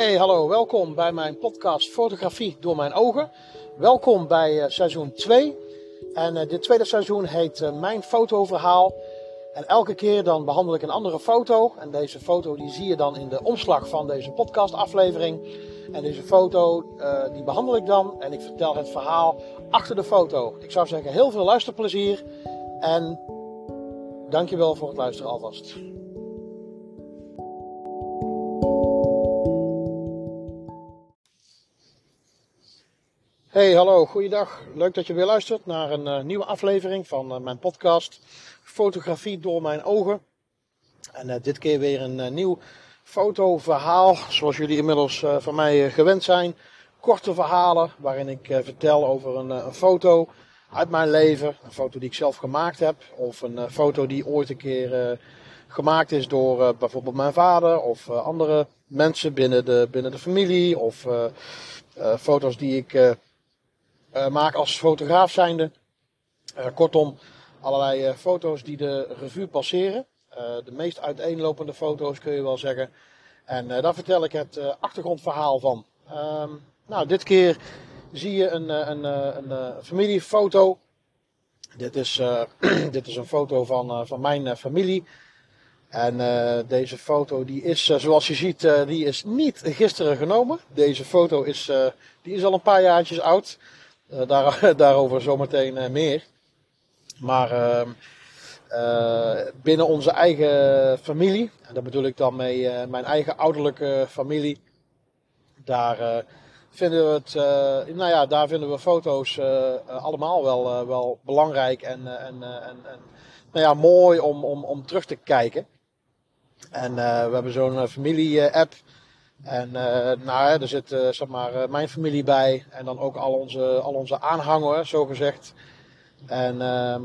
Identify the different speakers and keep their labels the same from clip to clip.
Speaker 1: Hey, hallo, welkom bij mijn podcast Fotografie door mijn ogen. Welkom bij uh, seizoen 2. En uh, dit tweede seizoen heet uh, Mijn fotoverhaal. En elke keer dan behandel ik een andere foto. En deze foto die zie je dan in de omslag van deze podcastaflevering. En deze foto die behandel ik dan en ik vertel het verhaal achter de foto. Ik zou zeggen heel veel luisterplezier en dankjewel voor het luisteren alvast. Hey, hallo, goeiedag. Leuk dat je weer luistert naar een uh, nieuwe aflevering van uh, mijn podcast Fotografie door mijn ogen. En uh, dit keer weer een nieuw fotoverhaal, zoals jullie inmiddels van mij gewend zijn. Korte verhalen waarin ik vertel over een, een, foto uit mijn leven. Een foto die ik zelf gemaakt heb. Of een foto die ooit een keer gemaakt is door bijvoorbeeld mijn vader of andere mensen binnen de, binnen de familie. Of foto's die ik maak als fotograaf zijnde. Uh, kortom, allerlei uh, foto's die de revue passeren. de meest uiteenlopende foto's kun je wel zeggen. En daar vertel ik het achtergrondverhaal van. Ehm, nou, dit keer zie je een, een, een, een familiefoto. Dit is, dit is een foto van, van mijn familie. En deze foto die is, zoals je ziet, die is niet gisteren genomen. Deze foto is, die is al een paar jaartjes oud. Uh, daar, daarover zometeen uh, meer. Maar uh, binnen onze eigen familie, en daar bedoel ik dan mee mijn eigen ouderlijke familie, daar vinden we het, nou ja, daar vinden we foto's allemaal wel, wel belangrijk en, en, en, en nou ja, mooi om, om, om terug te kijken. En we hebben zo'n familie-app. En uh, nou, er zit uh, zeg maar, uh, mijn familie bij en dan ook al onze, al onze aanhangers, zo gezegd. En ehm,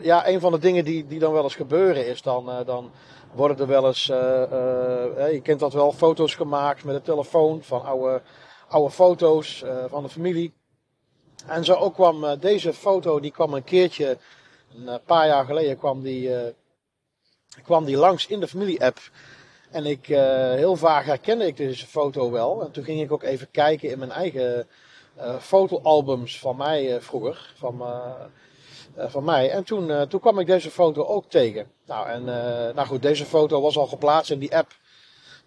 Speaker 1: ja, een van de dingen die, die dan wel eens gebeuren is, dan, dan worden er wel eens, je kent dat wel, foto's gemaakt met de telefoon van oude, oude foto's van de familie. En zo ook kwam deze foto, die kwam een keertje, een paar jaar geleden kwam die, kwam die langs in de familie-app. En ik, uh, heel vaak herkende ik deze foto wel. En toen ging ik ook even kijken in mijn eigen uh, fotoalbums van mij uh, vroeger. Van, van mij. En toen, toen kwam ik deze foto ook tegen. Nou, en nou goed, deze foto was al geplaatst in die app.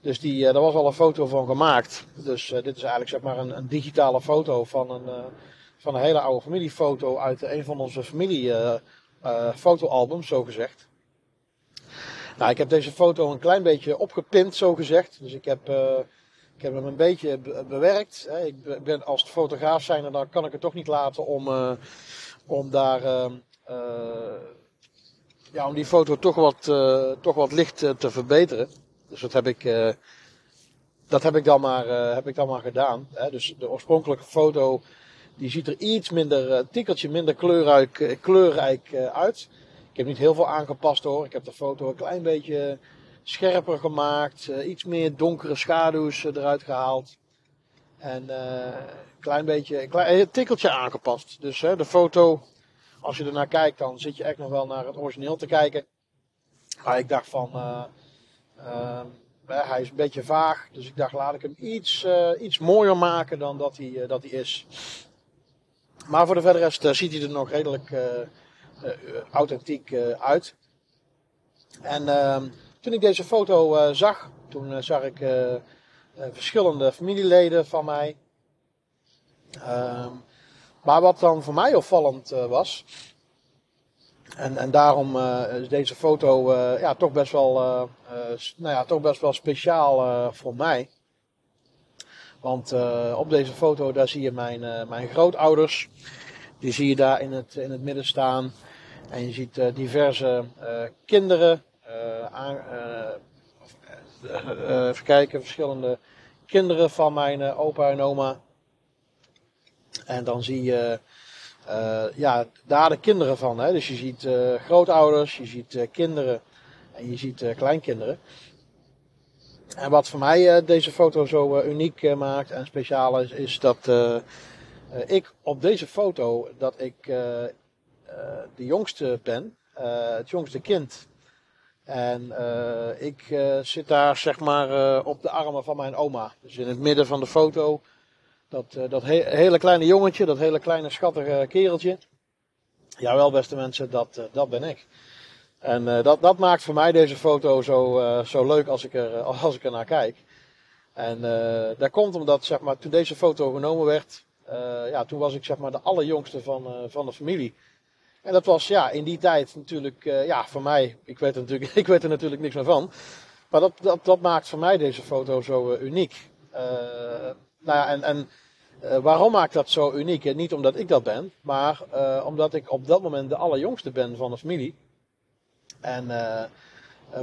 Speaker 1: Dus die, daar was al een foto van gemaakt. Dus dit is eigenlijk zeg maar een, een digitale foto van een, van een hele oude familiefoto uit een van onze familie fotoalbums, zo gezegd. Nou, ik heb deze foto een klein beetje opgepint, zo gezegd. Dus ik heb, uh, ik heb hem een beetje bewerkt. Hè. Ik ben als fotograaf zijn dan kan ik het toch niet laten om, uh, om daar, uh, ja, om die foto toch wat, toch wat licht te verbeteren. Dus dat heb ik, dat heb ik dan maar, heb ik dan maar gedaan. Hè. Dus de oorspronkelijke foto, die ziet er iets minder, tikkeltje minder kleurrijk, kleurrijk uit. Heb niet heel veel aangepast hoor. Ik heb de foto een klein beetje scherper gemaakt. Uh, iets meer donkere schaduws uh, eruit gehaald. En uh, een klein beetje, een, tikkeltje aangepast. Dus de foto, als je ernaar kijkt, dan zit je echt nog wel naar het origineel te kijken. Maar ik dacht van, hij is een beetje vaag. Dus ik dacht, laat ik hem iets, iets mooier maken dan dat hij, dat hij is. Maar voor de verder rest ziet hij er nog redelijk eh, authentiek eh, uit. En ehm, toen ik deze foto eh, zag, toen zag ik verschillende familieleden van mij. Ehm, maar wat dan voor mij opvallend was, en, en daarom is deze foto ja, toch, best wel, nou ja, toch best wel speciaal voor mij. Want op deze foto daar zie je mijn, mijn grootouders. Die zie je daar in het, in het midden staan. En je ziet uh, diverse uh, kinderen, uh, aan, even kijken, verschillende kinderen van mijn opa en oma. En dan zie je ja, daar de kinderen van. Hè? Dus je ziet grootouders, je ziet kinderen en je ziet kleinkinderen. En wat voor mij deze foto zo uniek maakt en speciaal is, is dat ik op deze foto dat ik de jongste ben, uh, het jongste kind. En ik zit daar zeg maar op de armen van mijn oma. Dus in het midden van de foto. Dat, dat hele kleine jongetje, dat hele kleine schattige kereltje. Jawel, beste mensen, dat, dat ben ik. En dat, dat maakt voor mij deze foto zo, zo leuk als ik, er, als ik er naar kijk. En uh, dat komt omdat, zeg maar, toen deze foto genomen werd, ja, toen was ik zeg maar de allerjongste van, van de familie. En dat was ja, in die tijd natuurlijk, ja, voor mij, ik weet, er natuurlijk, ik weet er natuurlijk niks meer van. Maar dat, dat, dat maakt voor mij deze foto zo uniek. nou ja, en, en waarom maakt dat zo uniek? Niet omdat ik dat ben, maar omdat ik op dat moment de allerjongste ben van de familie. En eh,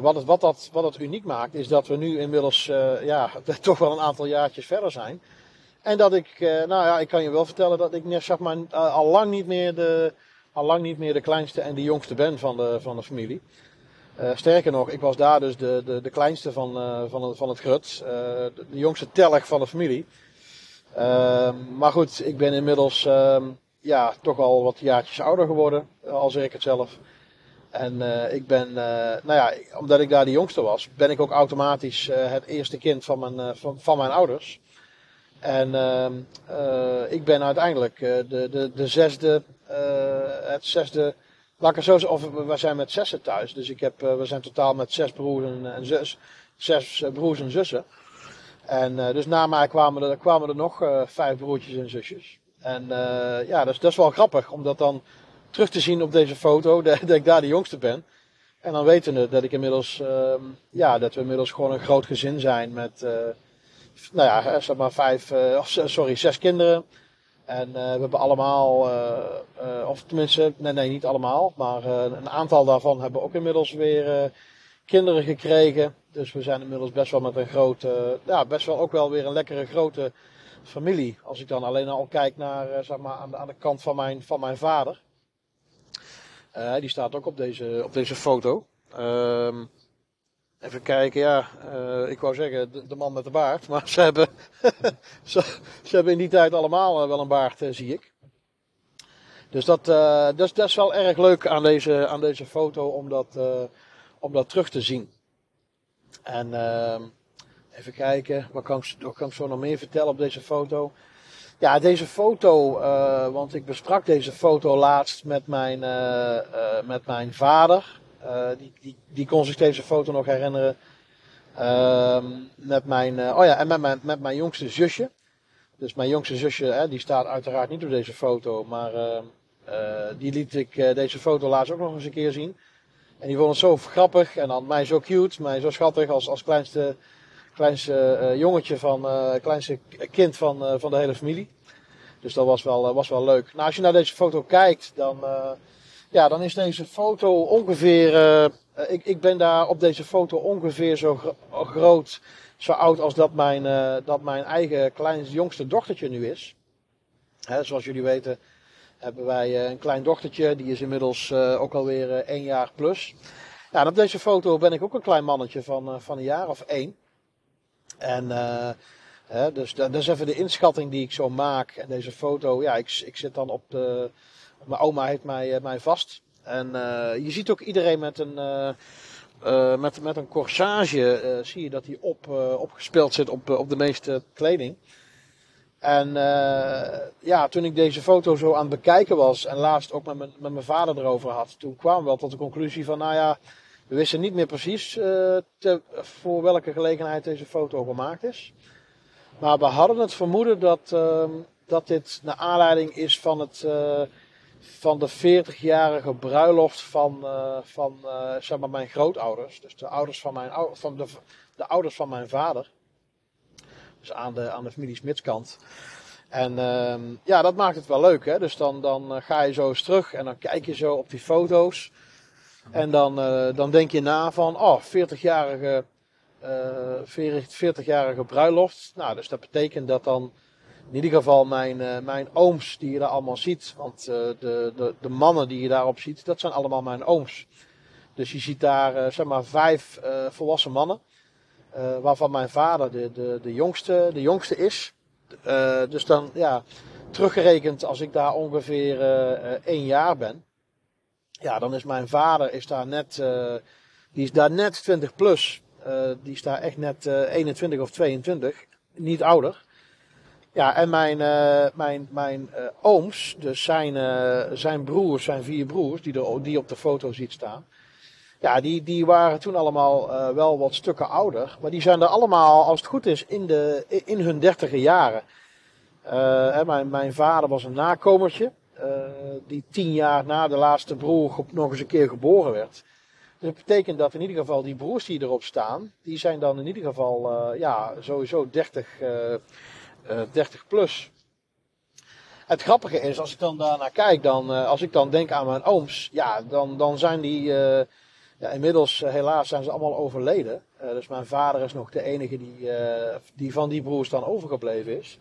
Speaker 1: wat, het, wat, dat, wat dat uniek maakt, is dat we nu inmiddels ja, toch wel een aantal jaartjes verder zijn. En dat ik, nou ja, ik kan je wel vertellen dat ik zeg maar, al, lang niet meer de, al lang niet meer de kleinste en de jongste ben van de, van de familie. sterker nog, ik was daar dus de, de, de kleinste van, van, het, van het grut. De, de, jongste tellig van de familie. Ehm, maar goed, ik ben inmiddels ehm, ja, toch al wat jaartjes ouder geworden, al ik het zelf. En ik ben, nou ja, omdat ik daar de jongste was, ben ik ook automatisch het eerste kind van mijn, van, van, mijn ouders. En ehm, ik ben uiteindelijk de, de, de zesde, het zesde, laat of we zijn met zessen thuis. Dus ik heb, we zijn totaal met zes broers en, en zes broers en zussen. En dus na mij kwamen er, kwamen er nog vijf broertjes en zusjes. En ja, dat is, dat is wel grappig, omdat dan terug te zien op deze foto dat, dat ik daar de jongste ben. En dan weten we dat ik inmiddels, uh, ja, dat we inmiddels gewoon een groot gezin zijn met, nou ja, zeg maar vijf, sorry, zes kinderen. En uh, we hebben allemaal, of tenminste, nee, nee, niet allemaal, maar een aantal daarvan hebben ook inmiddels weer kinderen gekregen. Dus we zijn inmiddels best wel met een grote, ja, best wel ook wel weer een lekkere grote familie. Als ik dan alleen al kijk naar, zeg maar, aan de, aan de kant van mijn, van mijn vader. Die staat ook op deze, op deze foto. Uh, even kijken, ja, uh, ik wou zeggen de, man met de baard, maar ze hebben, ze, ze, hebben in die tijd allemaal uh, wel een baard, zie ik. Dus dat, dat, is, dat is wel erg leuk aan deze, aan deze foto om dat, om dat terug te zien. En ehm, even kijken, wat kan, wat kan ik zo nog meer vertellen op deze foto? Ja, deze foto, want ik besprak deze foto laatst met mijn, met mijn vader. Die, die, die kon zich deze foto nog herinneren. Ehm, met mijn, oh ja, en met mijn, met mijn jongste zusje. Dus mijn jongste zusje, hè, die staat uiteraard niet op deze foto, maar die liet ik deze foto laatst ook nog eens een keer zien. En die vond het zo grappig en dan mij zo cute, mij zo schattig als, als kleinste kleinste jongetje van, uh, kleinste kind van, van de hele familie. Dus dat was wel, was wel leuk. Nou, als je naar deze foto kijkt, dan, ja, dan is deze foto ongeveer. ik, ik ben daar op deze foto ongeveer zo gro groot, zo oud als dat mijn, dat mijn eigen kleinste jongste dochtertje nu is. Hè, zoals jullie weten hebben wij een klein dochtertje, die is inmiddels ook alweer één jaar plus. Ja, en op deze foto ben ik ook een klein mannetje van, van een jaar of één. En uh, hè, dus dat, is even de inschatting die ik zo maak. En deze foto, ja, ik, ik zit dan op de. Mijn oma heeft mij, uh, mij vast. En uh, je ziet ook iedereen met een. met, met een corsage zie je dat hij op, opgespeeld zit op, op de meeste kleding. En ja, toen ik deze foto zo aan het bekijken was en laatst ook met mijn, met mijn vader erover had, toen kwamen we wel tot de conclusie van, nou ja, we wisten niet meer precies te, voor welke gelegenheid deze foto gemaakt is. Maar we hadden het vermoeden dat, uh, dat dit naar aanleiding is van, het, van de 40-jarige bruiloft van, van zeg maar mijn grootouders. Dus de ouders van, mijn, van de, de ouders van mijn vader. Dus aan de, aan de familie Smitskant. En ehm, ja, dat maakt het wel leuk. Hè? Dus dan, dan ga je zo eens terug en dan kijk je zo op die foto's. En dan, dan denk je na van, oh, 40-jarige uh, 40 bruiloft. Nou, dus dat betekent dat dan in ieder geval mijn, uh, mijn ooms die je daar allemaal ziet. Want uh, de, de, de mannen die je daarop ziet, dat zijn allemaal mijn ooms. Dus je ziet daar zeg maar vijf volwassen mannen. waarvan mijn vader de, de, de, jongste, de jongste is. dus dan, ja, teruggerekend als ik daar ongeveer één jaar ben ja, dan is mijn vader is daar net, Die is daar net 20 plus. die is daar echt net 21 of 22. Niet ouder. Ja, en mijn, mijn, mijn ooms, dus zijn, zijn broers, zijn vier broers, die, er, die op de foto ziet staan. Ja, die, die waren toen allemaal wel wat stukken ouder. Maar die zijn er allemaal, als het goed is, in, de, in hun dertiger jaren. Uh, mijn, mijn vader was een nakomertje. Die tien jaar na de laatste broer nog eens een keer geboren werd. Dus dat betekent dat in ieder geval die broers die erop staan, die zijn dan in ieder geval ja, sowieso 30, 30 plus. Het grappige is, als ik dan daarnaar kijk, dan, als ik dan denk aan mijn ooms, ja, dan, dan zijn die ja, inmiddels, helaas, zijn ze allemaal overleden. Dus mijn vader is nog de enige die, die van die broers dan overgebleven is.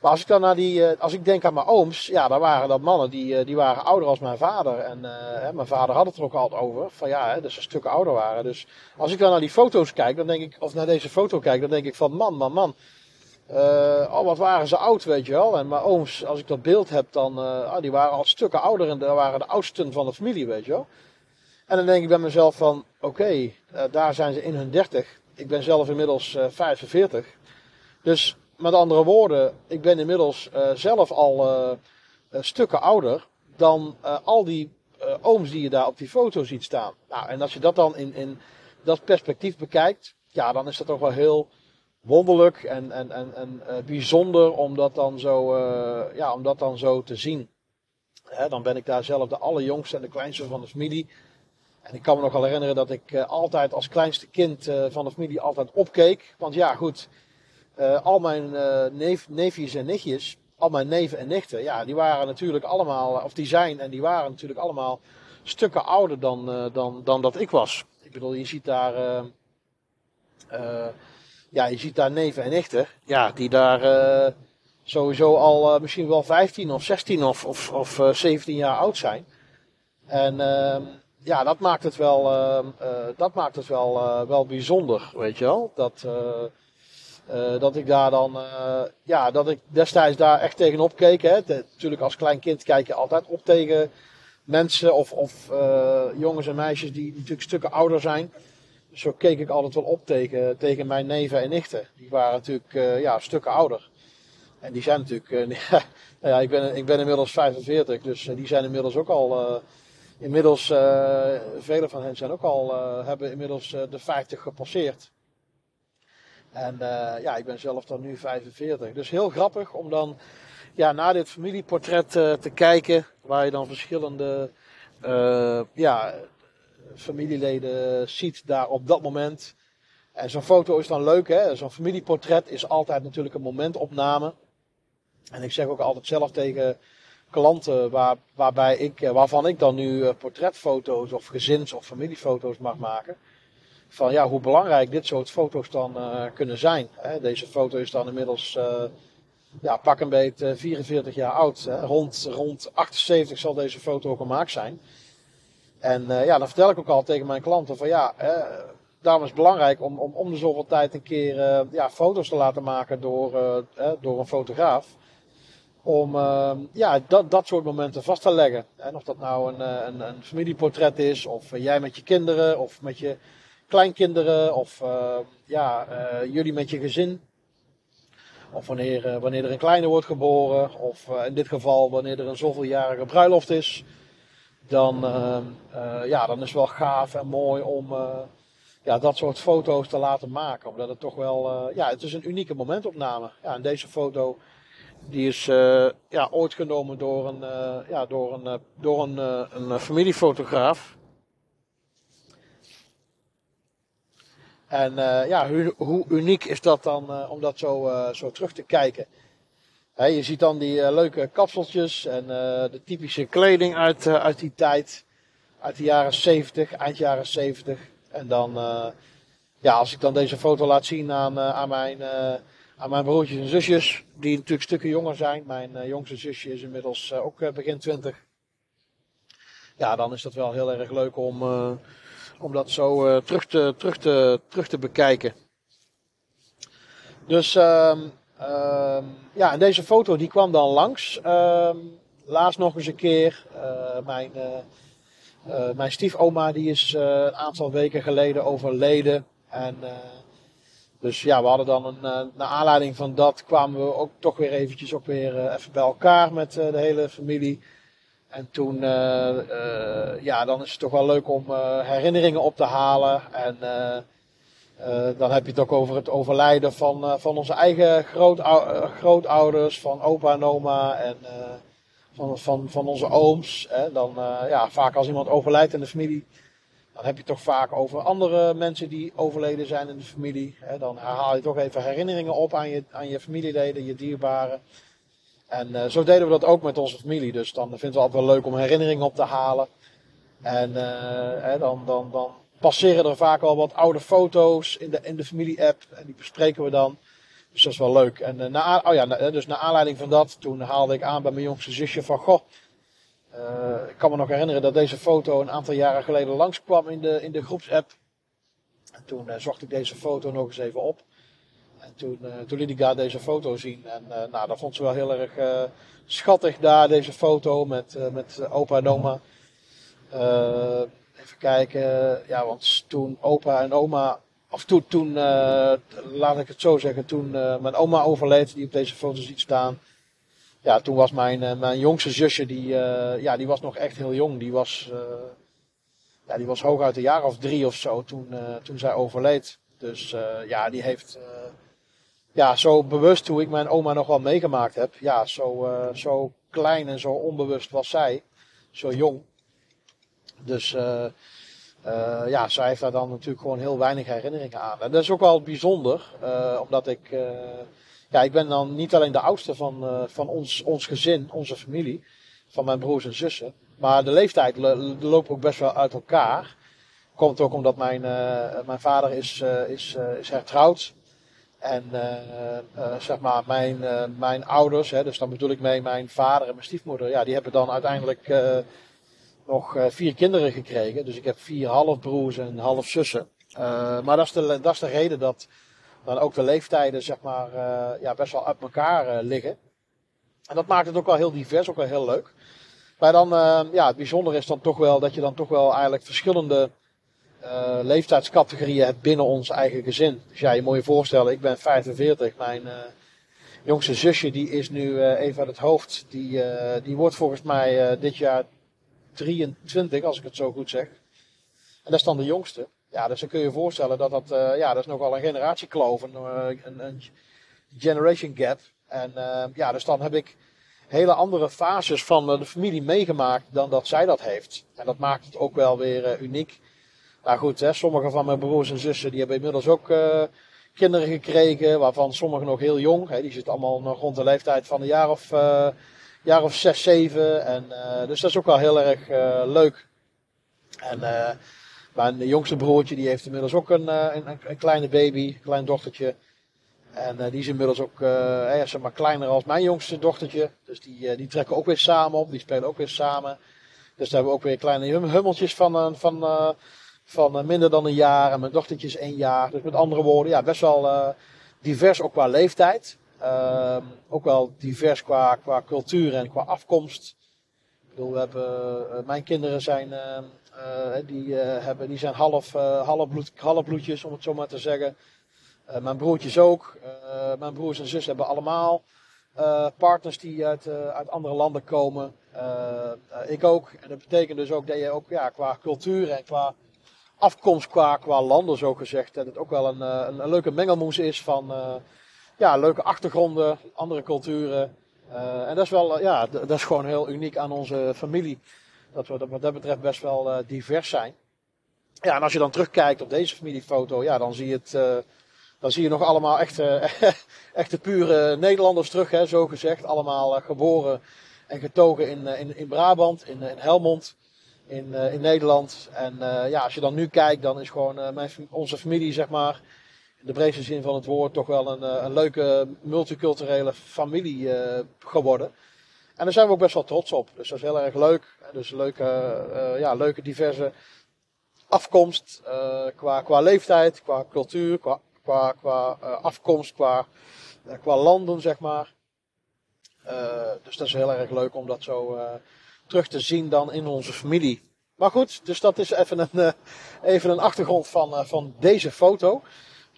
Speaker 1: Maar als ik dan naar die, als ik denk aan mijn ooms, ja, dan waren dat mannen die, die waren ouder als mijn vader. En hè, mijn vader had het er ook altijd over, van ja, hè, dat ze stukken ouder waren. Dus als ik dan naar die foto's kijk, dan denk ik, of naar deze foto kijk, dan denk ik van man, man, man. Oh, wat waren ze oud, weet je wel. En mijn ooms, als ik dat beeld heb, dan, ah, die waren al stukken ouder en dat waren de oudsten van de familie, weet je wel. En dan denk ik bij mezelf van, oké, eh, daar zijn ze in hun 30. Ik ben zelf inmiddels uh, eh, 45. Dus met andere woorden, ik ben inmiddels uh, zelf al stukken ouder dan al die ooms die je daar op die foto ziet staan. Nou, en als je dat dan in, in dat perspectief bekijkt, ja, dan is dat toch wel heel wonderlijk en, en, en, en bijzonder om dat dan zo, ja, om dat dan zo te zien. dan ben ik daar zelf de allerjongste en de kleinste van de familie. En ik kan me nog wel herinneren dat ik uh, altijd als kleinste kind van de familie altijd opkeek. Want ja, goed, al mijn neef, neefjes en nichtjes, al mijn neven en nichten, ja, die waren natuurlijk allemaal, of die zijn en die waren natuurlijk allemaal stukken ouder dan, dan, dan dat ik was. Ik bedoel, je ziet daar, ja, je ziet daar neven en nichten, ja, die daar sowieso al misschien wel 15 of 16 of, of, of 17 jaar oud zijn. En ehm, ja, dat maakt het wel, uh, uh, dat maakt het wel, uh, wel bijzonder, weet je wel. Dat, dat ik daar dan, ja, dat ik destijds daar echt tegenop keek. Hè. Natuurlijk als klein kind kijk je altijd op tegen mensen of, of jongens en meisjes die natuurlijk stukken ouder zijn. Zo keek ik altijd wel op tegen, tegen mijn neven en nichten. Die waren natuurlijk ja, stukken ouder. En die zijn natuurlijk, nou ja, ik ben, ik ben inmiddels 45, dus die zijn inmiddels ook al Inmiddels, vele van hen zijn ook al, hebben inmiddels de 50 gepasseerd. En ja, ik ben zelf dan nu 45. Dus heel grappig om dan ja, naar dit familieportret te kijken. Waar je dan verschillende ja, familieleden ziet daar op dat moment. En zo'n foto is dan leuk, hè? Zo'n familieportret is altijd natuurlijk een momentopname. En ik zeg ook altijd zelf tegen klanten waar, waarbij ik, eh, waarvan ik dan nu eh, portretfoto's of gezins- of familiefoto's mag maken. Van ja, hoe belangrijk dit soort foto's dan uh, kunnen zijn. Hè. Deze foto is dan inmiddels ja, pak een beet 44 jaar oud. Rond, rond 78 zal deze foto gemaakt zijn. En uh, ja, dan vertel ik ook al tegen mijn klanten van ja, daarom is het belangrijk om, om om de zoveel tijd een keer ja, foto's te laten maken door, door een fotograaf. Om ja, dat, dat soort momenten vast te leggen. En of dat nou een, eh, een, een familieportret is, of jij met je kinderen, of met je kleinkinderen, of ja, jullie met je gezin. Of wanneer, wanneer er een kleine wordt geboren, of in dit geval wanneer er een zoveeljarige bruiloft is. Dan, ehm, ja, dan is het wel gaaf en mooi om ja, dat soort foto's te laten maken. Omdat het toch wel, ja, het is een unieke momentopname. Ja, en deze foto die is ja, ooit genomen door een, ja, door een, door een, een familiefotograaf. En ja, hoe, hoe, uniek is dat dan om dat zo, zo terug te kijken? Je ziet dan die leuke kapseltjes en de typische kleding uit, uit die tijd. Uit de jaren 70, eind jaren 70. En dan, ja, als ik dan deze foto laat zien aan, aan mijn aan mijn broertjes en zusjes, die natuurlijk stukken jonger zijn. Mijn jongste zusje is inmiddels ook begin 20. Ja, dan is dat wel heel erg leuk om, om dat zo terug, te, terug, te, terug te bekijken. Dus um, ja, en deze foto die kwam dan langs. Um, laatst nog eens een keer. mijn mijn stiefoma die is een aantal weken geleden overleden. En dus ja, we hadden dan een, naar aanleiding van dat kwamen we ook toch weer eventjes ook weer even bij elkaar met de hele familie. En toen, ja, dan is het toch wel leuk om herinneringen op te halen. En dan heb je het ook over het overlijden van, uh, van onze eigen grootouders, van opa en oma en van, van, van onze ooms. Hè. Dan, ja, vaak als iemand overlijdt in de familie, dan heb je het toch vaak over andere mensen die overleden zijn in de familie. Dan haal je toch even herinneringen op aan je, aan je familieleden, je dierbaren. En zo deden we dat ook met onze familie. Dus dan vinden we het altijd wel leuk om herinneringen op te halen. En dan, dan, dan passeren er vaak al wat oude foto's in de, in de familie-app. En die bespreken we dan. Dus dat is wel leuk. En uh, na, oh ja, dus naar aanleiding van dat, toen haalde ik aan bij mijn jongste zusje van, goh, uh, ik kan me nog herinneren dat deze foto een aantal jaren geleden langskwam in de, in de groepsapp. En toen zocht ik deze foto nog eens even op. En toen, toen liet ik daar deze foto zien. En nou, dat vond ze wel heel erg schattig daar, deze foto met, met opa en oma. Even kijken, ja, want toen opa en oma, of toen, toen uh, laat ik het zo zeggen, toen uh, mijn oma overleed, die op deze foto ziet staan. Ja, toen was mijn, uh, mijn jongste zusje, die, ja, die was nog echt heel jong. Die was, ja, die was hooguit een jaar of drie of zo toen, toen zij overleed. Dus ja, die heeft, ja, zo bewust hoe ik mijn oma nog wel meegemaakt heb. Ja, zo, zo klein en zo onbewust was zij. Zo jong. Dus uh, uh, ja, zij heeft daar dan natuurlijk gewoon heel weinig herinneringen aan. En dat is ook wel bijzonder, uh, omdat ik, ja, ik ben dan niet alleen de oudste van, van ons, ons gezin, onze familie, van mijn broers en zussen. Maar de leeftijd loopt ook best wel uit elkaar. Komt ook omdat mijn, mijn vader is, is, is hertrouwd. En zeg maar, mijn, mijn ouders, hè, dus dan bedoel ik mee mijn vader en mijn stiefmoeder, ja, die hebben dan uiteindelijk nog uh, vier kinderen gekregen. Dus ik heb vier halfbroers en halfzussen. Uh, maar dat is, de, dat is de reden dat dan ook de leeftijden zeg maar, uh, ja, best wel uit elkaar liggen. En dat maakt het ook wel heel divers, ook wel heel leuk. Maar dan, ja, het bijzondere is dan toch wel dat je dan toch wel eigenlijk verschillende leeftijdscategorieën hebt binnen ons eigen gezin. Dus ja, je moet je voorstellen, ik ben 45, mijn jongste zusje die is nu even aan het hoofd. Die, die wordt volgens mij dit jaar 23, als ik het zo goed zeg. En dat is dan de jongste. Ja, dus dan kun je je voorstellen dat dat, uh, ja, dat is nogal een generatiekloof, een, eh, een, een generation gap. En uh, ja, dus dan heb ik hele andere fases van de familie meegemaakt dan dat zij dat heeft. En dat maakt het ook wel weer uniek. Nou goed, hè, sommige van mijn broers en zussen die hebben inmiddels ook kinderen gekregen, waarvan sommigen nog heel jong. Hè, die zitten allemaal nog rond de leeftijd van een jaar of jaar of zes, zeven. En, uh, dus dat is ook wel heel erg uh, leuk. En uh, mijn jongste broertje die heeft inmiddels ook een, een, een kleine baby, een klein dochtertje. En die is inmiddels ook ja, zeg maar kleiner als mijn jongste dochtertje. Dus die, die trekken ook weer samen op, die spelen ook weer samen. Dus daar hebben we ook weer kleine hummeltjes van, van, van minder dan een jaar. En mijn dochtertje is één jaar. Dus met andere woorden, ja, best wel divers ook qua leeftijd. Uh, ook wel divers qua, qua cultuur en qua afkomst. Ik bedoel, we hebben, uh, mijn kinderen zijn, uh, die, hebben, die zijn half, halfbloed, halfbloedjes, om het zo maar te zeggen. mijn broertjes ook. mijn broers en zus hebben allemaal partners die uit, uit andere landen komen. ik ook. En dat betekent dus ook dat je ook ja, qua cultuur en qua afkomst, qua, qua landen zo gezegd, dat het ook wel een, een, een leuke mengelmoes is van ja, leuke achtergronden, andere culturen. Uh, en dat is wel, ja, dat is gewoon heel uniek aan onze familie. Dat we wat dat betreft best wel uh, divers zijn. Ja, en als je dan terugkijkt op deze familiefoto, ja, dan zie je het, dan zie je nog allemaal echte, echte pure Nederlanders terug, hè, zo gezegd. Allemaal geboren en getogen in, in, in Brabant, in, in Helmond, in, in Nederland. En ja, als je dan nu kijkt, dan is gewoon mijn, onze familie, zeg maar, de breedste zin van het woord toch wel een, eh, een leuke multiculturele familie uh, geworden. En daar zijn we ook best wel trots op. Dus dat is heel erg leuk. Dus leuke, uh, ja, leuke diverse afkomst qua, qua leeftijd, qua cultuur, qua, qua, qua afkomst, qua, qua landen, zeg maar. dus dat is heel erg leuk om dat zo terug te zien dan in onze familie. Maar goed, dus dat is even een, even een achtergrond van, van deze foto.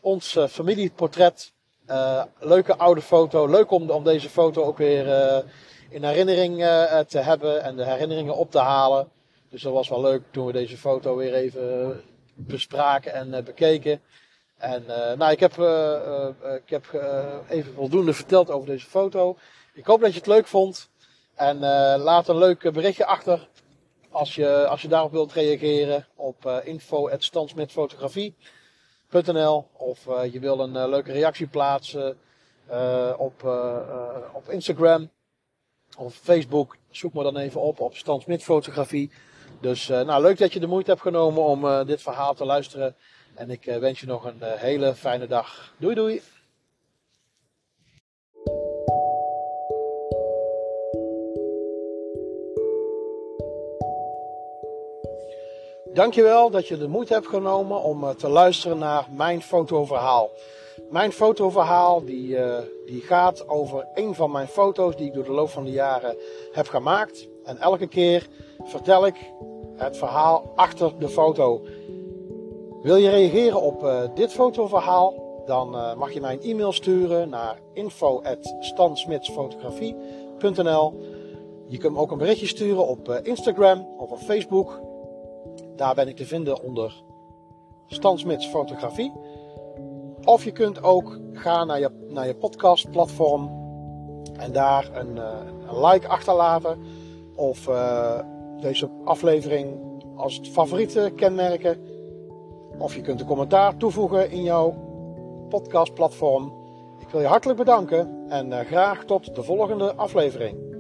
Speaker 1: Ons familieportret. leuke oude foto. Leuk om, om deze foto ook weer in herinnering te hebben en de herinneringen op te halen. Dus dat was wel leuk toen we deze foto weer even bespraken en bekeken. En nou, ik heb, ik heb even voldoende verteld over deze foto. Ik hoop dat je het leuk vond. En laat een leuk berichtje achter als je, als je daarop wilt reageren op uh, of je wil een leuke reactie plaatsen op, op Instagram of Facebook. Zoek me dan even op op Standsmetfotografie. Dus nou, leuk dat je de moeite hebt genomen om dit verhaal te luisteren. En ik eh, wens je nog een eh, hele fijne dag. Doei doei! Dankjewel dat je de moeite hebt genomen om eh, te luisteren naar mijn fotoverhaal. Mijn fotoverhaal die, die gaat over een van mijn foto's die ik door de loop van de jaren heb gemaakt. En elke keer vertel ik het verhaal achter de foto. Wil je reageren op uh, dit fotoverhaal? Dan mag je mij een e-mail sturen naar info.stansmitsfotografie.nl Je kunt me ook een berichtje sturen op Instagram of op Facebook. Daar ben ik te vinden onder Stansmits Fotografie. Of je kunt ook gaan naar je, naar je podcastplatform en daar een, een like achterlaten. Of deze aflevering als favoriete kenmerken. Of je kunt een commentaar toevoegen in jouw podcastplatform. Ik wil je hartelijk bedanken en eh, graag tot de volgende aflevering.